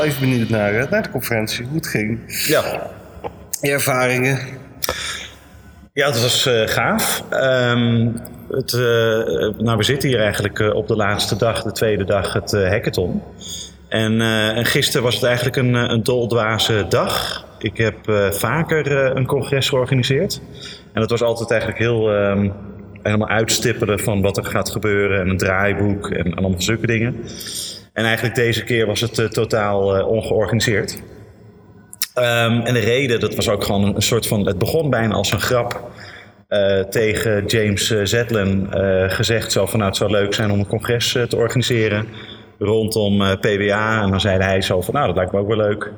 wel even benieuwd naar, eh, naar de conferentie, hoe het ging. Ja. Je ervaringen. Ja, het was uh, gaaf. Um, het, uh, nou, we zitten hier eigenlijk uh, op de laatste dag, de tweede dag, het hackathon. En, en, gisteren was het eigenlijk een, een doldwaze dag. Ik heb vaker een congres georganiseerd. En dat was altijd eigenlijk heel um, helemaal uitstippelen van wat er gaat gebeuren. En een draaiboek en, en allemaal zulke dingen. En eigenlijk deze keer was het totaal ongeorganiseerd. Um, en de reden, dat was ook gewoon een, soort van. Het begon bijna als een grap. Uh, tegen James Zetlin gezegd zo van nou het zou leuk zijn om een congres te organiseren rondom PWA. En dan zei hij zo van nou dat lijkt me ook wel leuk.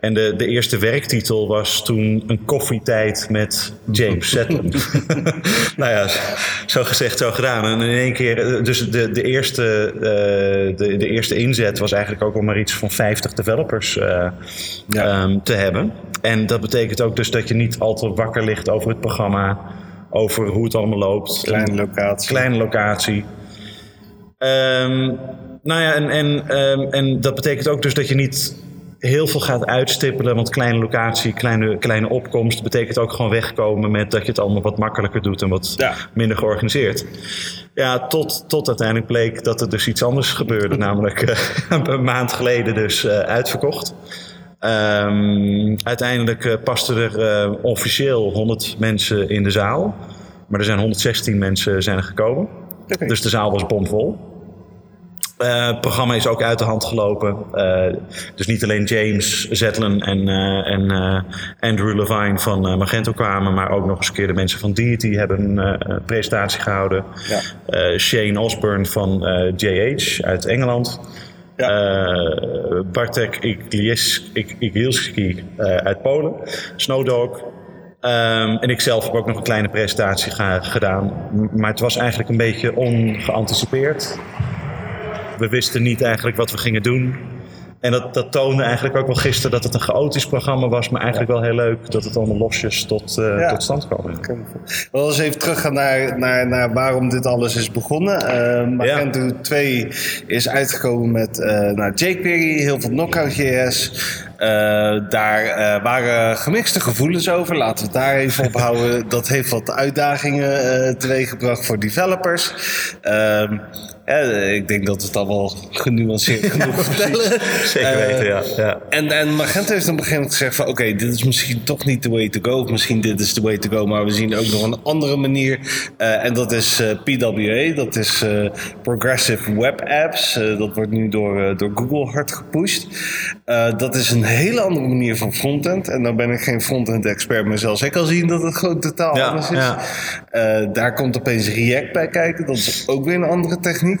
En de, de eerste werktitel was toen een koffietijd met James Settler. nou ja, zo gezegd, zo gedaan. En in één keer, dus de, de, eerste, uh, de, de eerste inzet was eigenlijk ook al maar iets van 50 developers uh, ja. um, te hebben. En dat betekent ook dus dat je niet al te wakker ligt over het programma, over hoe het allemaal loopt. Kleine locatie. Kleine locatie. Um, nou ja, en, en, um, en dat betekent ook dus dat je niet heel veel gaat uitstippelen. Want kleine locatie, kleine, kleine opkomst betekent ook gewoon wegkomen met dat je het allemaal wat makkelijker doet en wat ja. minder georganiseerd. Ja, tot, tot uiteindelijk bleek dat er dus iets anders gebeurde. namelijk uh, een maand geleden dus uh, uitverkocht. Um, uiteindelijk uh, pasten er officieel 100 mensen in de zaal. Maar er zijn 116 mensen zijn er gekomen. Okay. Dus de zaal was bomvol. Uh, het programma is ook uit de hand gelopen. Uh, dus niet alleen James Zetlin en, uh, en Andrew Levine van Magento kwamen, maar ook nog eens een keer de mensen van Deity hebben een presentatie gehouden. Ja. Shane Osborne van JH uit Engeland. Ja. Bartek Iglielski uit Polen. Snowdog. Um, en ik zelf heb ook nog een kleine presentatie gedaan. Maar het was eigenlijk een beetje ongeanticipeerd we wisten niet eigenlijk wat we gingen doen. En dat, dat toonde eigenlijk ook wel gisteren dat het een chaotisch programma was, maar eigenlijk wel heel leuk dat het allemaal losjes tot, uh, ja. tot stand kwam. Wel eens even teruggaan naar, naar, naar waarom dit alles is begonnen. Uh, Magento ja. 2 is uitgekomen met uh, nou, jQuery, heel veel Knockout.js. Uh, daar uh, waren gemixte gevoelens over. Laten we het daar even op houden. Dat heeft wat uitdagingen uh, teweeggebracht voor developers. Ja, ik denk dat we het al wel genuanceerd genoeg vertellen. Zeker weten, ja. ja. En, en Magento heeft op een gegeven moment gezegd van... oké, dit is misschien toch niet the way to go. Of misschien dit is the way to go. Maar we zien ook nog een andere manier. en dat is PWA. Dat is Progressive Web Apps. dat wordt nu door, door Google hard gepusht. dat is een hele andere manier van frontend. En dan ben ik geen frontend expert, maar zelfs ik al zien dat het gewoon totaal ja, anders is. Ja. Uh, daar komt opeens React bij kijken. Dat is ook weer een andere techniek.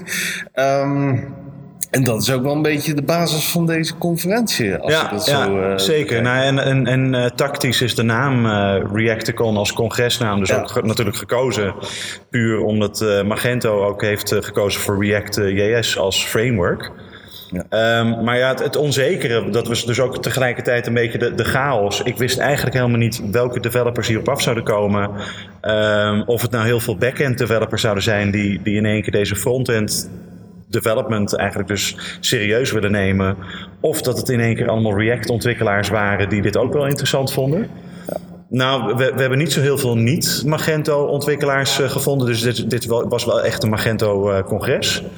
Um, en dat is ook wel een beetje de basis van deze conferentie. Als ja, dat ja zo, uh, zeker. Nou, en en, en uh, tactisch is de naam uh, Reacticon als congresnaam dus ja. ook ge natuurlijk gekozen. Puur omdat Magento ook heeft gekozen voor React.js als framework. Um, maar ja, het, onzekere, dat was dus ook tegelijkertijd een beetje de, chaos. Ik wist eigenlijk helemaal niet welke developers hierop af zouden komen. Um, of het nou heel veel back-end developers zouden zijn die, die in één keer deze front-end development eigenlijk dus serieus willen nemen. Of dat het in één keer allemaal React-ontwikkelaars waren die dit ook wel interessant vonden. Nou, we, we, hebben niet zo heel veel niet-Magento-ontwikkelaars uh, gevonden. Dus dit, dit was wel echt een Magento-congres. Uh,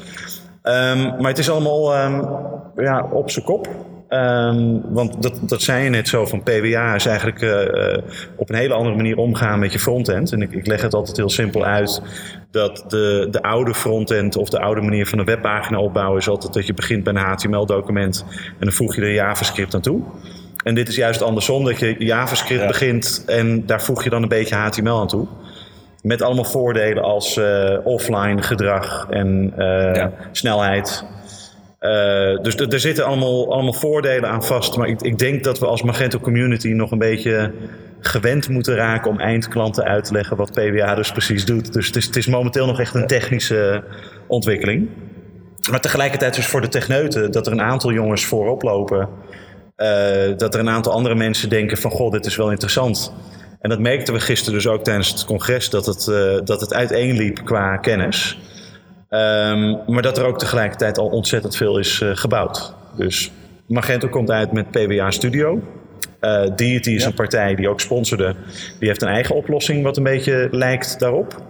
um, maar het is allemaal um, ja, op zijn kop. Um, want dat, dat zei je net zo van PWA is eigenlijk uh, op een hele andere manier omgaan met je frontend. En ik, ik leg het altijd heel simpel uit dat de, de oude frontend of de oude manier van een webpagina opbouwen is altijd dat je begint bij een HTML-document en dan voeg je er JavaScript aan toe. En dit is juist andersom, dat je JavaScript ja. begint en daar voeg je dan een beetje HTML aan toe. Met allemaal voordelen als uh, offline gedrag en uh, ja. snelheid. Uh, dus er zitten allemaal, allemaal voordelen aan vast. Maar ik, ik, denk dat we als Magento community nog een beetje gewend moeten raken om eindklanten uit te leggen wat PWA dus precies doet. Dus het is, het is momenteel nog echt een technische ontwikkeling. Maar tegelijkertijd dus voor de techneuten dat er een aantal jongens voorop lopen. Uh, dat er een aantal andere mensen denken van goh, dit is wel interessant. En dat merkten we gisteren dus ook tijdens het congres, dat het, uh, dat het uiteenliep qua kennis. Um, maar dat er ook tegelijkertijd al ontzettend veel is uh, gebouwd. Dus Magento komt uit met PWA Studio. Uh, Deity is Ja. een partij die ook sponsorde. Die heeft een eigen oplossing wat een beetje lijkt daarop.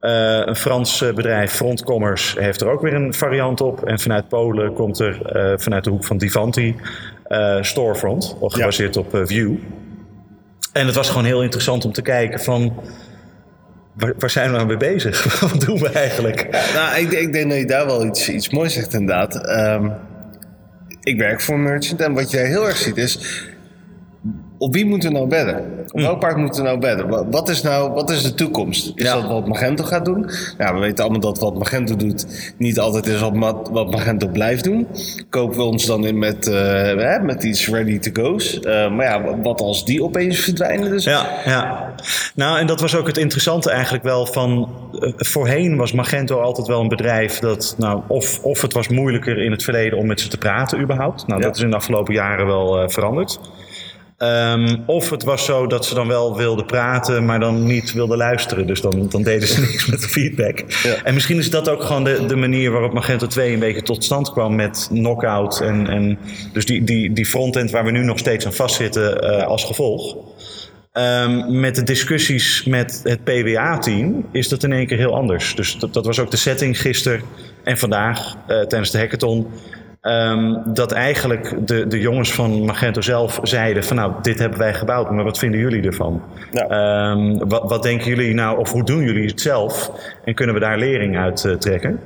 Eh, een Frans eh, bedrijf, Front Commerce, heeft er ook weer een variant op. En vanuit Polen komt er eh, vanuit de hoek van Divanti eh, Storefront, gebaseerd op eh, Vue. En het was gewoon heel interessant om te kijken van... Waar, waar zijn we nou mee bezig? Wat doen we eigenlijk? Nou, ik, ik denk dat je daar wel iets, iets moois zegt inderdaad. Ehm, ik werk voor een merchant en wat jij heel erg ziet is... Op wie moeten we nou bedden? Op welk paard moeten we nou bedden? Wa- Wat is nou wat is de toekomst? Is Ja. dat wat Magento gaat doen? Nou, we weten allemaal dat wat Magento doet niet altijd is wat, Ma- wat Magento blijft doen. Kopen we ons dan in met, eh, met iets ready to go's? Eh, maar ja, wat als die opeens verdwijnen? Dus Ja, ja. Nou, en dat was ook het interessante eigenlijk wel van... eh, voorheen was Magento altijd wel een bedrijf dat... Nou, of, of het was moeilijker in het verleden om met ze te praten überhaupt. Nou, Ja. dat is in de afgelopen jaren wel veranderd. Ehm, of het was zo dat ze dan wel wilden praten, maar dan niet wilden luisteren. Dus dan, dan deden ze niks met de feedback. Ja. En misschien is dat ook gewoon de, de manier waarop Magento 2 een beetje tot stand kwam met knockout. En, en dus die, die, die frontend waar we nu nog steeds aan vastzitten eh, als gevolg. Ehm, met de discussies met het PWA-team is dat in één keer heel anders. Dus dat, dat was ook de setting gisteren en vandaag eh, tijdens de hackathon. Ehm, dat eigenlijk de, de jongens van Magento zelf zeiden van nou, dit hebben wij gebouwd, maar wat vinden jullie ervan? Ja. Ehm, wat, wat denken jullie nou, of hoe doen jullie het zelf? En kunnen we daar lering uit eh, trekken?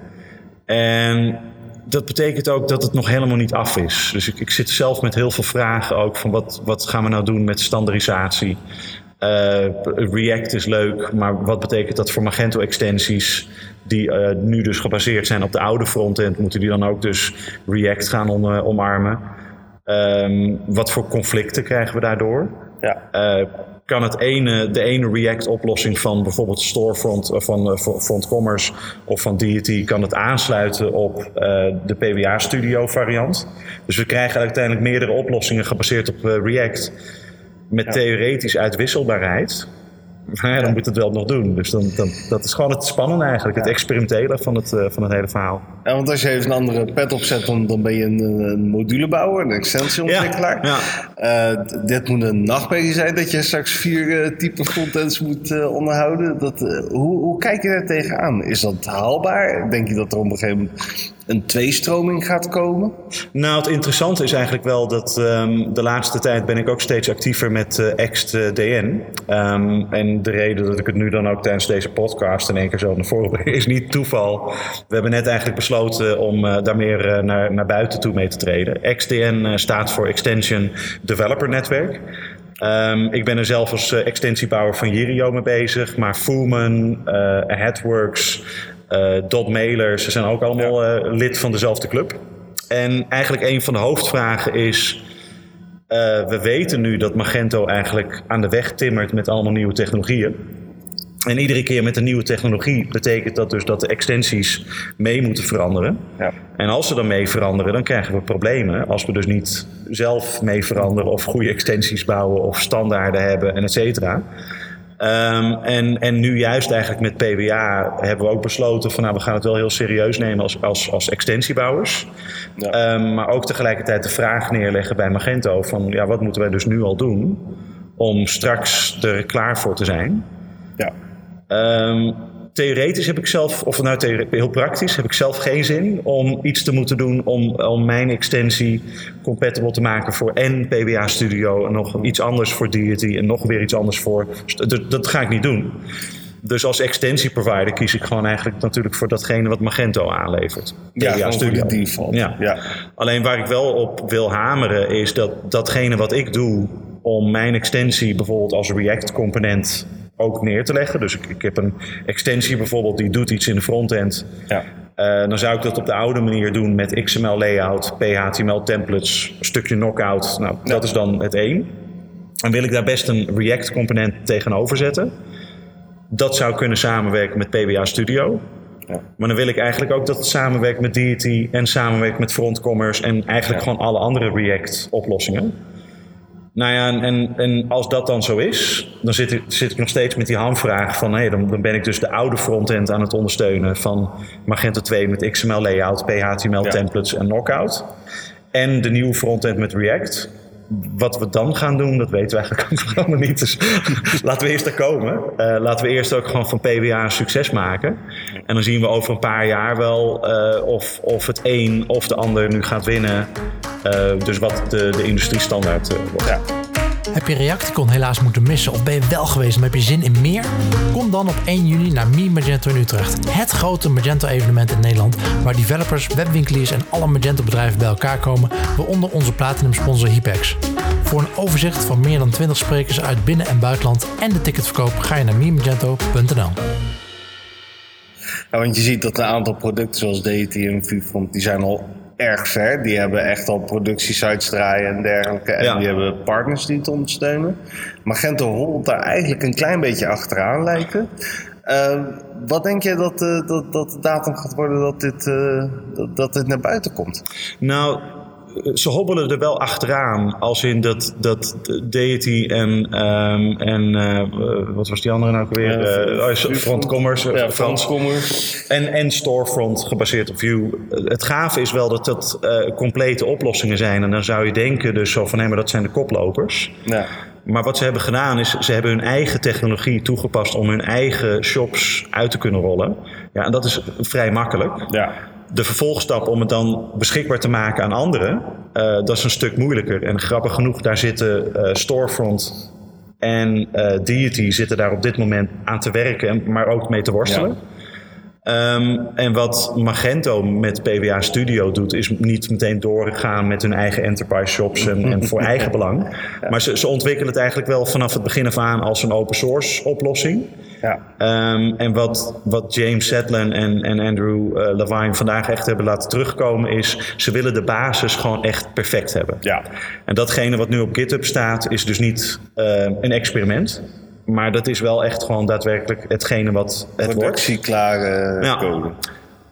En dat betekent ook dat het nog helemaal niet af is. Dus ik, ik zit zelf met heel veel vragen ook van wat, wat gaan we nou doen met standaardisatie? Eh, React is leuk, maar wat betekent dat voor Magento-extensies die eh, nu dus gebaseerd zijn op de oude frontend? Moeten die dan ook dus React gaan om, eh, omarmen? Ehm, wat voor conflicten krijgen we daardoor? ja. Kan het ene, de ene React-oplossing van bijvoorbeeld Storefront, of van Front Commerce of van Deity, kan het aansluiten op de PWA Studio variant. Dus we krijgen uiteindelijk meerdere oplossingen gebaseerd op React met theoretisch uitwisselbaarheid. Maar ja, dan moet het wel nog doen. Dus dan, dan, dat is gewoon het spannende eigenlijk, het experimentele van het, eh, van het hele verhaal. Ja, want als je even een andere pet opzet, dan, dan ben je een, een modulebouwer, een extensieontwikkelaar. Ja, Eh, dit moet een nachtmerrie zijn dat je straks vier eh, typen frontends moet onderhouden. Dat, hoe, hoe kijk je daar tegenaan? Is dat haalbaar? Denk je dat er op een gegeven moment een tweestroming gaat komen? Nou, het interessante is eigenlijk wel dat ehm, de laatste tijd ben ik ook steeds actiever met eh EXT-DN. Ehm, en de reden dat ik het nu dan ook tijdens deze podcast in één keer zo naar voren breng, is niet toeval. We hebben net eigenlijk besloten om eh, daar meer eh, naar, naar buiten toe mee te treden. EXTN eh, staat voor Extension Developer Network. Ehm, ik ben er zelf als eh, extensiebouwer van Jirio mee bezig, maar Fullman, eh Headworks, eh Dot Mailers, ze zijn ook allemaal eh, lid van dezelfde club. En eigenlijk een van de hoofdvragen is. eh, we weten nu dat Magento eigenlijk aan de weg timmert met allemaal nieuwe technologieën. En iedere keer met een nieuwe technologie betekent dat dus dat de extensies mee moeten veranderen. Ja. En als ze dan mee veranderen, dan krijgen we problemen. Als we dus niet zelf mee veranderen of goede extensies bouwen of standaarden hebben en et cetera. Ehm, en, en nu juist eigenlijk met PWA hebben we ook besloten van nou, we gaan het wel heel serieus nemen als, als, als extensiebouwers. Ja. Ehm, maar ook tegelijkertijd de vraag neerleggen bij Magento van ja, wat moeten wij dus nu al doen om straks er klaar voor te zijn. Ja. Ehm, theoretisch heb ik zelf, of nou theore- heel praktisch, heb ik zelf geen zin om iets te moeten doen om, om mijn extensie compatible te maken voor en PWA Studio en nog iets anders voor Deity en nog weer iets anders voor. Dat, dat ga ik niet doen. Dus als extensieprovider kies ik gewoon eigenlijk natuurlijk voor datgene wat Magento aanlevert. Ja, Studio. de default. Ja. Ja. Alleen waar ik wel op wil hameren is dat datgene wat ik doe om mijn extensie bijvoorbeeld als React component ook neer te leggen. Dus ik, ik heb een extensie bijvoorbeeld die doet iets in de frontend. Ja. Eh, dan zou ik dat op de oude manier doen met XML layout, PHTML templates, een stukje knockout. Nou, dat is dan het één. En wil ik daar best een React component tegenover zetten. Dat zou kunnen samenwerken met PWA Studio. Ja. Maar dan wil ik eigenlijk ook dat het samenwerkt met Deity en samenwerkt met Front Commerce en eigenlijk gewoon alle andere React oplossingen. Nou ja, en, en, als dat dan zo is, dan zit ik, zit ik nog steeds met die hamvraag van hé, dan, dan ben ik dus de oude frontend aan het ondersteunen van Magento 2 met XML layout, PHTML Ja. templates en knockout. En de nieuwe frontend met React. Wat we dan gaan doen, dat weten we eigenlijk ook helemaal niet. Dus laten we eerst daar komen. Uh, laten we eerst ook gewoon van PWA een succes maken. En dan zien we over een paar jaar wel uh, of, of het een of de ander nu gaat winnen. Uh, dus wat de, de industriestandaard wordt. Ja. Heb je Reacticon helaas moeten missen of ben je wel geweest en heb je zin in meer? Kom dan op 1 juni naar Mi Magento in Utrecht. Het grote Magento-evenement in Nederland waar developers, webwinkeliers en alle Magento-bedrijven bij elkaar komen, waaronder onze platinum sponsor Hypex. Voor een overzicht van meer dan 20 sprekers uit binnen- en buitenland en de ticketverkoop ga je naar mimagento.nl. Ja, want je ziet dat een aantal producten zoals Deity en Vivant, die zijn al erg ver. Die hebben echt al productiesites draaien en dergelijke. En die hebben partners die het ondersteunen. Magento holt daar eigenlijk een klein beetje achteraan lijken. Uh, wat denk je dat, uh, dat, dat de datum gaat worden dat dit, uh, dat, dat dit naar buiten komt? Nou, ze hobbelen er wel achteraan. Als in dat, dat Deity en, um, en uh, wat was die andere nou weer? Uh, front Commerce. Ja, Commerce. En, en Storefront gebaseerd op Vue. Het gave is wel dat dat uh, complete oplossingen zijn. En dan zou je denken dus zo van, hé, maar dat zijn de koplopers. Ja. Maar wat ze hebben gedaan is, ze hebben hun eigen technologie toegepast om hun eigen shops uit te kunnen rollen. Ja, en dat is vrij makkelijk. Ja de vervolgstap om het dan beschikbaar te maken aan anderen, uh, dat is een stuk moeilijker. En grappig genoeg, daar zitten uh, Storefront en uh, Deity zitten daar op dit moment aan te werken, maar ook mee te worstelen. Um, en wat Magento met PWA Studio doet, is niet meteen doorgaan met hun eigen enterprise shops en, en voor eigen belang. Maar ze, ze ontwikkelen het eigenlijk wel vanaf het begin af aan als een open source oplossing. Ja. Um, en wat, wat James Sedlan en, en Andrew uh, Levine vandaag echt hebben laten terugkomen, is ze willen de basis gewoon echt perfect hebben. Ja. En datgene wat nu op GitHub staat, is dus niet uh, een experiment. Maar dat is wel echt gewoon daadwerkelijk hetgene wat het Productieklare ja. code.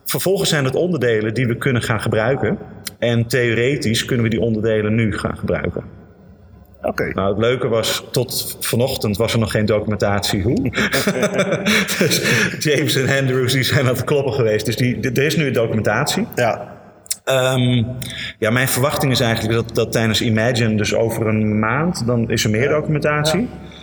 Vervolgens zijn het onderdelen die we kunnen gaan gebruiken. En theoretisch kunnen we die onderdelen nu gaan gebruiken. Oké. Okay. Nou, het leuke was, tot vanochtend was er nog geen documentatie hoe. dus James en Andrews die zijn aan het kloppen geweest. Dus die, er is nu een documentatie. Ja. Um, ja, mijn verwachting is eigenlijk dat, dat tijdens Imagine, dus over een maand, dan is er meer documentatie. Ja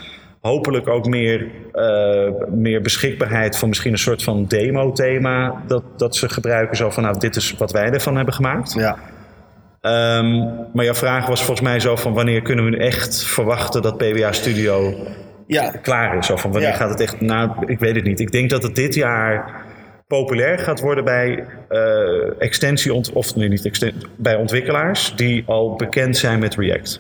hopelijk ook meer, uh, meer beschikbaarheid van misschien een soort van demo-thema. Dat, dat ze gebruiken zo van, nou, dit is wat wij ervan hebben gemaakt. Ja. Um, maar jouw vraag was volgens mij zo van, wanneer kunnen we nu echt verwachten dat PWA Studio ja. klaar is? Of van, wanneer ja. gaat het echt, nou, ik weet het niet. Ik denk dat het dit jaar populair gaat worden bij uh, extensie, of nee, niet extensie, bij ontwikkelaars die al bekend zijn met React.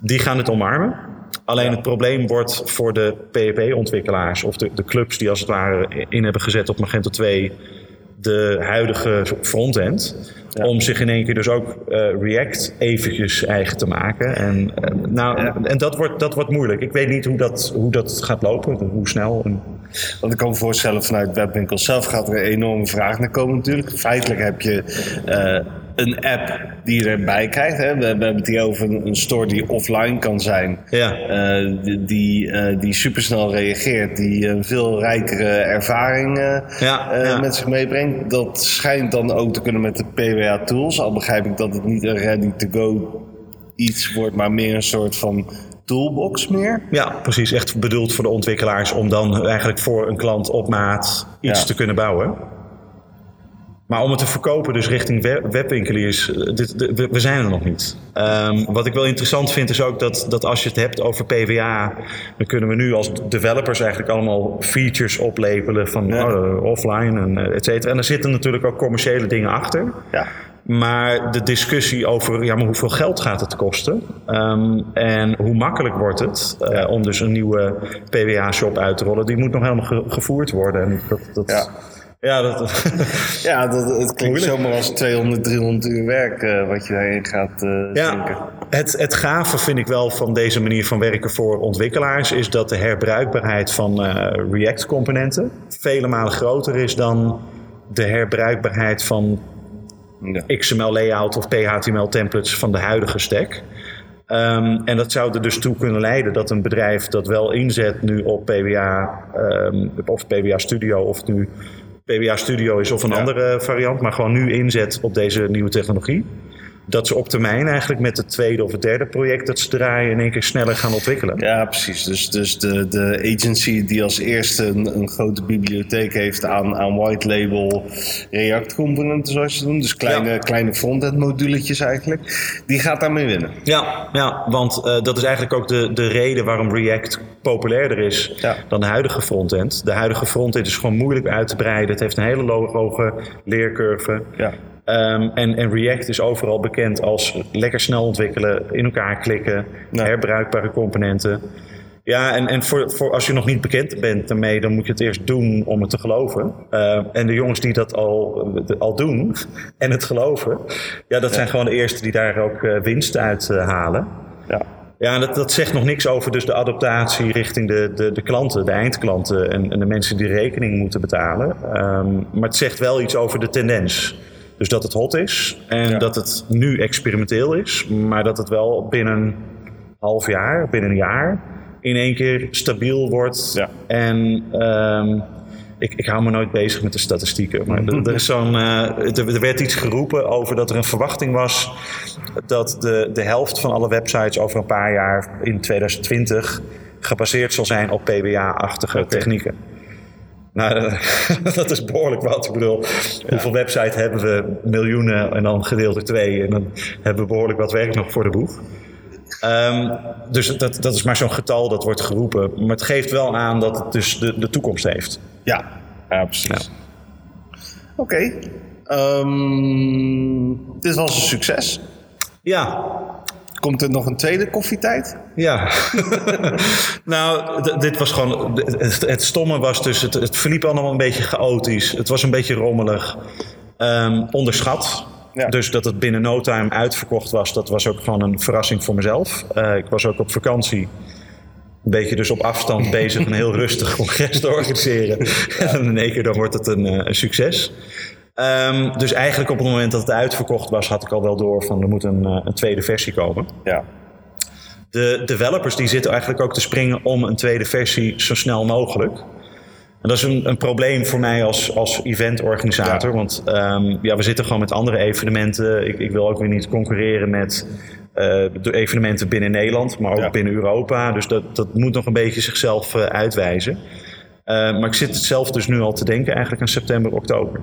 Die gaan het omarmen. Alleen ja. het probleem wordt voor de PHP-ontwikkelaars of de, de clubs die als het ware in hebben gezet op Magento 2 de huidige frontend. Ja. Om zich in één keer dus ook uh, React eventjes eigen te maken. En, uh, nou, ja. en dat, wordt, dat wordt moeilijk. Ik weet niet hoe dat, hoe dat gaat lopen, hoe snel. En... Want ik kan me voorstellen, vanuit webwinkels zelf gaat er een enorme vraag naar komen natuurlijk. Feitelijk heb je uh, een app die je erbij krijgt. Hè. We, we hebben het hier over een, een store die offline kan zijn. Ja. die, die, die supersnel reageert. Die een veel rijkere ervaring ja, ja. met zich meebrengt. Dat schijnt dan ook te kunnen met de PWA tools. Al begrijp ik dat het niet een ready-to-go iets wordt, maar meer een soort van toolbox meer. Ja, precies. Echt bedoeld voor de ontwikkelaars om dan eigenlijk voor een klant op maat iets ja. te kunnen bouwen. Maar om het te verkopen, dus richting webwinkeliers, dit, dit, we zijn er nog niet. Um, wat ik wel interessant vind, is ook dat, dat als je het hebt over PWA, dan kunnen we nu als developers eigenlijk allemaal features oplepelen van ja. oh, offline en et cetera. En er zitten natuurlijk ook commerciële dingen achter. Ja. Maar de discussie over ja, maar hoeveel geld gaat het kosten um, en hoe makkelijk wordt het uh, ja. om dus een nieuwe PWA-shop uit te rollen, die moet nog helemaal ge gevoerd worden. En dat, dat, ja. Ja, dat, ja dat, het klinkt Moeilijk. zomaar als 200, 300 uur werk uh, wat je daarin gaat uh, ja, denken. Het, het gave vind ik wel van deze manier van werken voor ontwikkelaars... is dat de herbruikbaarheid van uh, React-componenten... vele malen groter is dan de herbruikbaarheid van ja. XML-layout of PHTML-templates van de huidige stack... Um, en dat zou er dus toe kunnen leiden dat een bedrijf dat wel inzet nu op PWA um, of PWA Studio of nu PWA Studio is of een ja. andere variant, maar gewoon nu inzet op deze nieuwe technologie. Dat ze op termijn eigenlijk met het tweede of het derde project dat ze draaien in één keer sneller gaan ontwikkelen. Ja, precies. Dus, dus de, de agency die als eerste een, een grote bibliotheek heeft aan, aan white label React componenten, zoals je doen. Dus kleine, Ja. kleine frontend moduletjes eigenlijk. Die gaat daarmee winnen. Ja, ja want eh, dat is eigenlijk ook de, de reden waarom React populairder is Ja. dan de huidige frontend. De huidige frontend is gewoon moeilijk uit te breiden. Het heeft een hele hoge leercurve. Ja. Ehm, en, en React is overal bekend als lekker snel ontwikkelen, in elkaar klikken, Ja. herbruikbare componenten. Ja, en, en voor, voor als je nog niet bekend bent daarmee, dan moet je het eerst doen om het te geloven. Eh, en de jongens die dat al, al doen en het geloven, ja, dat zijn gewoon de eerste die daar ook eh, winst uit eh, halen. Ja. Ja, dat zegt nog niks over dus de adaptatie richting de, de, de klanten, de eindklanten en, en de mensen die rekening moeten betalen. Ehm, maar het zegt wel iets over de tendens. Dus dat het hot is en Ja. dat het nu experimenteel is, maar dat het wel binnen een half jaar, binnen een jaar, in één keer stabiel wordt. Ja. En ehm, ik, ik hou me nooit bezig met de statistieken. Maar er, er is zo'n, eh, er, er werd iets geroepen over dat er een verwachting was dat de, de helft van alle websites over een paar jaar in 2020 gebaseerd zal zijn op PBA-achtige technieken. Nou, dat is behoorlijk wat. Ik bedoel, hoeveel websites hebben we? Miljoenen en dan gedeeld door twee. En dan hebben we behoorlijk wat werk nog voor de boeg. Ehm, dus dat, dat is maar zo'n getal dat wordt geroepen. Maar het geeft wel aan dat het dus de, de toekomst heeft. Ja, ja precies. Oké. Ehm, dit was een succes. Ja, Komt er nog een tweede koffietijd? Ja. nou, dit was gewoon. Het, het stomme was dus. Het, het verliep allemaal een beetje chaotisch. Het was een beetje rommelig. Ehm, onderschat. Ja. Dus dat het binnen no time uitverkocht was, dat was ook gewoon een verrassing voor mezelf. Eh, ik was ook op vakantie. Een beetje dus op afstand bezig een heel rustig congres te organiseren. En in één keer dan wordt het een, eh, een succes. Ehm, dus eigenlijk op het moment dat het uitverkocht was, had ik al wel door van er moet een, eh, een tweede versie komen. Ja. De developers die zitten eigenlijk ook te springen om een tweede versie zo snel mogelijk. En dat is een, een probleem voor mij als, als eventorganisator. Ja. Want ehm, ja, we zitten gewoon met andere evenementen. Ik, ik wil ook weer niet concurreren met de evenementen binnen Nederland, maar ook Ja. binnen Europa. Dus dat, dat moet nog een beetje zichzelf eh, uitwijzen. Maar ik zit het zelf dus nu al te denken, eigenlijk aan september, oktober.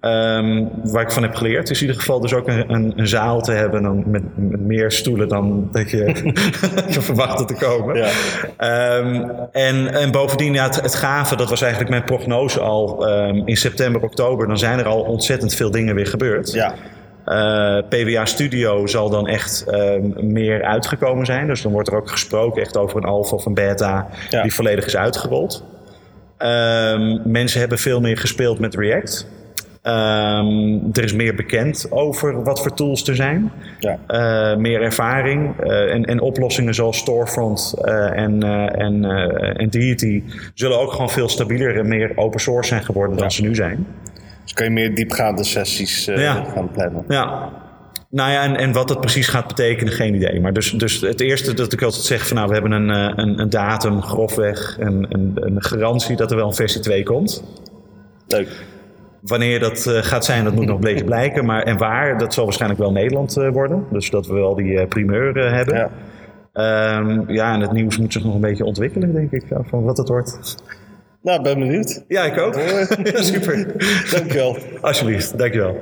Ehm, waar ik van heb geleerd is in ieder geval dus ook een, een, een zaal te hebben dan met, met meer stoelen dan dat je, je verwachtte te komen. Ja. Ehm, en, en bovendien, ja, het, het gave, dat was eigenlijk mijn prognose al ehm, in september, oktober. Dan zijn er al ontzettend veel dingen weer gebeurd. Ja. Eh, PWA Studio zal dan echt meer uitgekomen zijn. Dus dan wordt er ook gesproken echt over een alpha of een beta Ja. die volledig is uitgerold. Mensen hebben veel meer gespeeld met React. Ehm, er is meer bekend over wat voor tools er zijn. Ja. Eh, meer ervaring eh, en, en oplossingen zoals Storefront eh, en, en, en Deity zullen ook gewoon veel stabieler en meer open source zijn geworden dan ze nu zijn. Dus kan je meer diepgaande sessies Ja. gaan plannen. Ja. Nou ja, en, en wat dat precies gaat betekenen, geen idee. Maar dus, dus het eerste dat ik altijd zeg van nou, we hebben een, een, een datum, grofweg, een, een, een garantie dat er wel een versie 2 komt. Leuk. Wanneer dat eh, gaat zijn, dat moet nog bleken blijken. Maar en waar, dat zal waarschijnlijk wel Nederland eh, worden. Dus dat we wel die eh, primeur hebben. Ja. Ehm, ja, en het nieuws moet zich nog een beetje ontwikkelen, denk ik, van wat het wordt. Nou, ben benieuwd. Ja, ik ook. Super. Dankjewel. Alsjeblieft, dankjewel.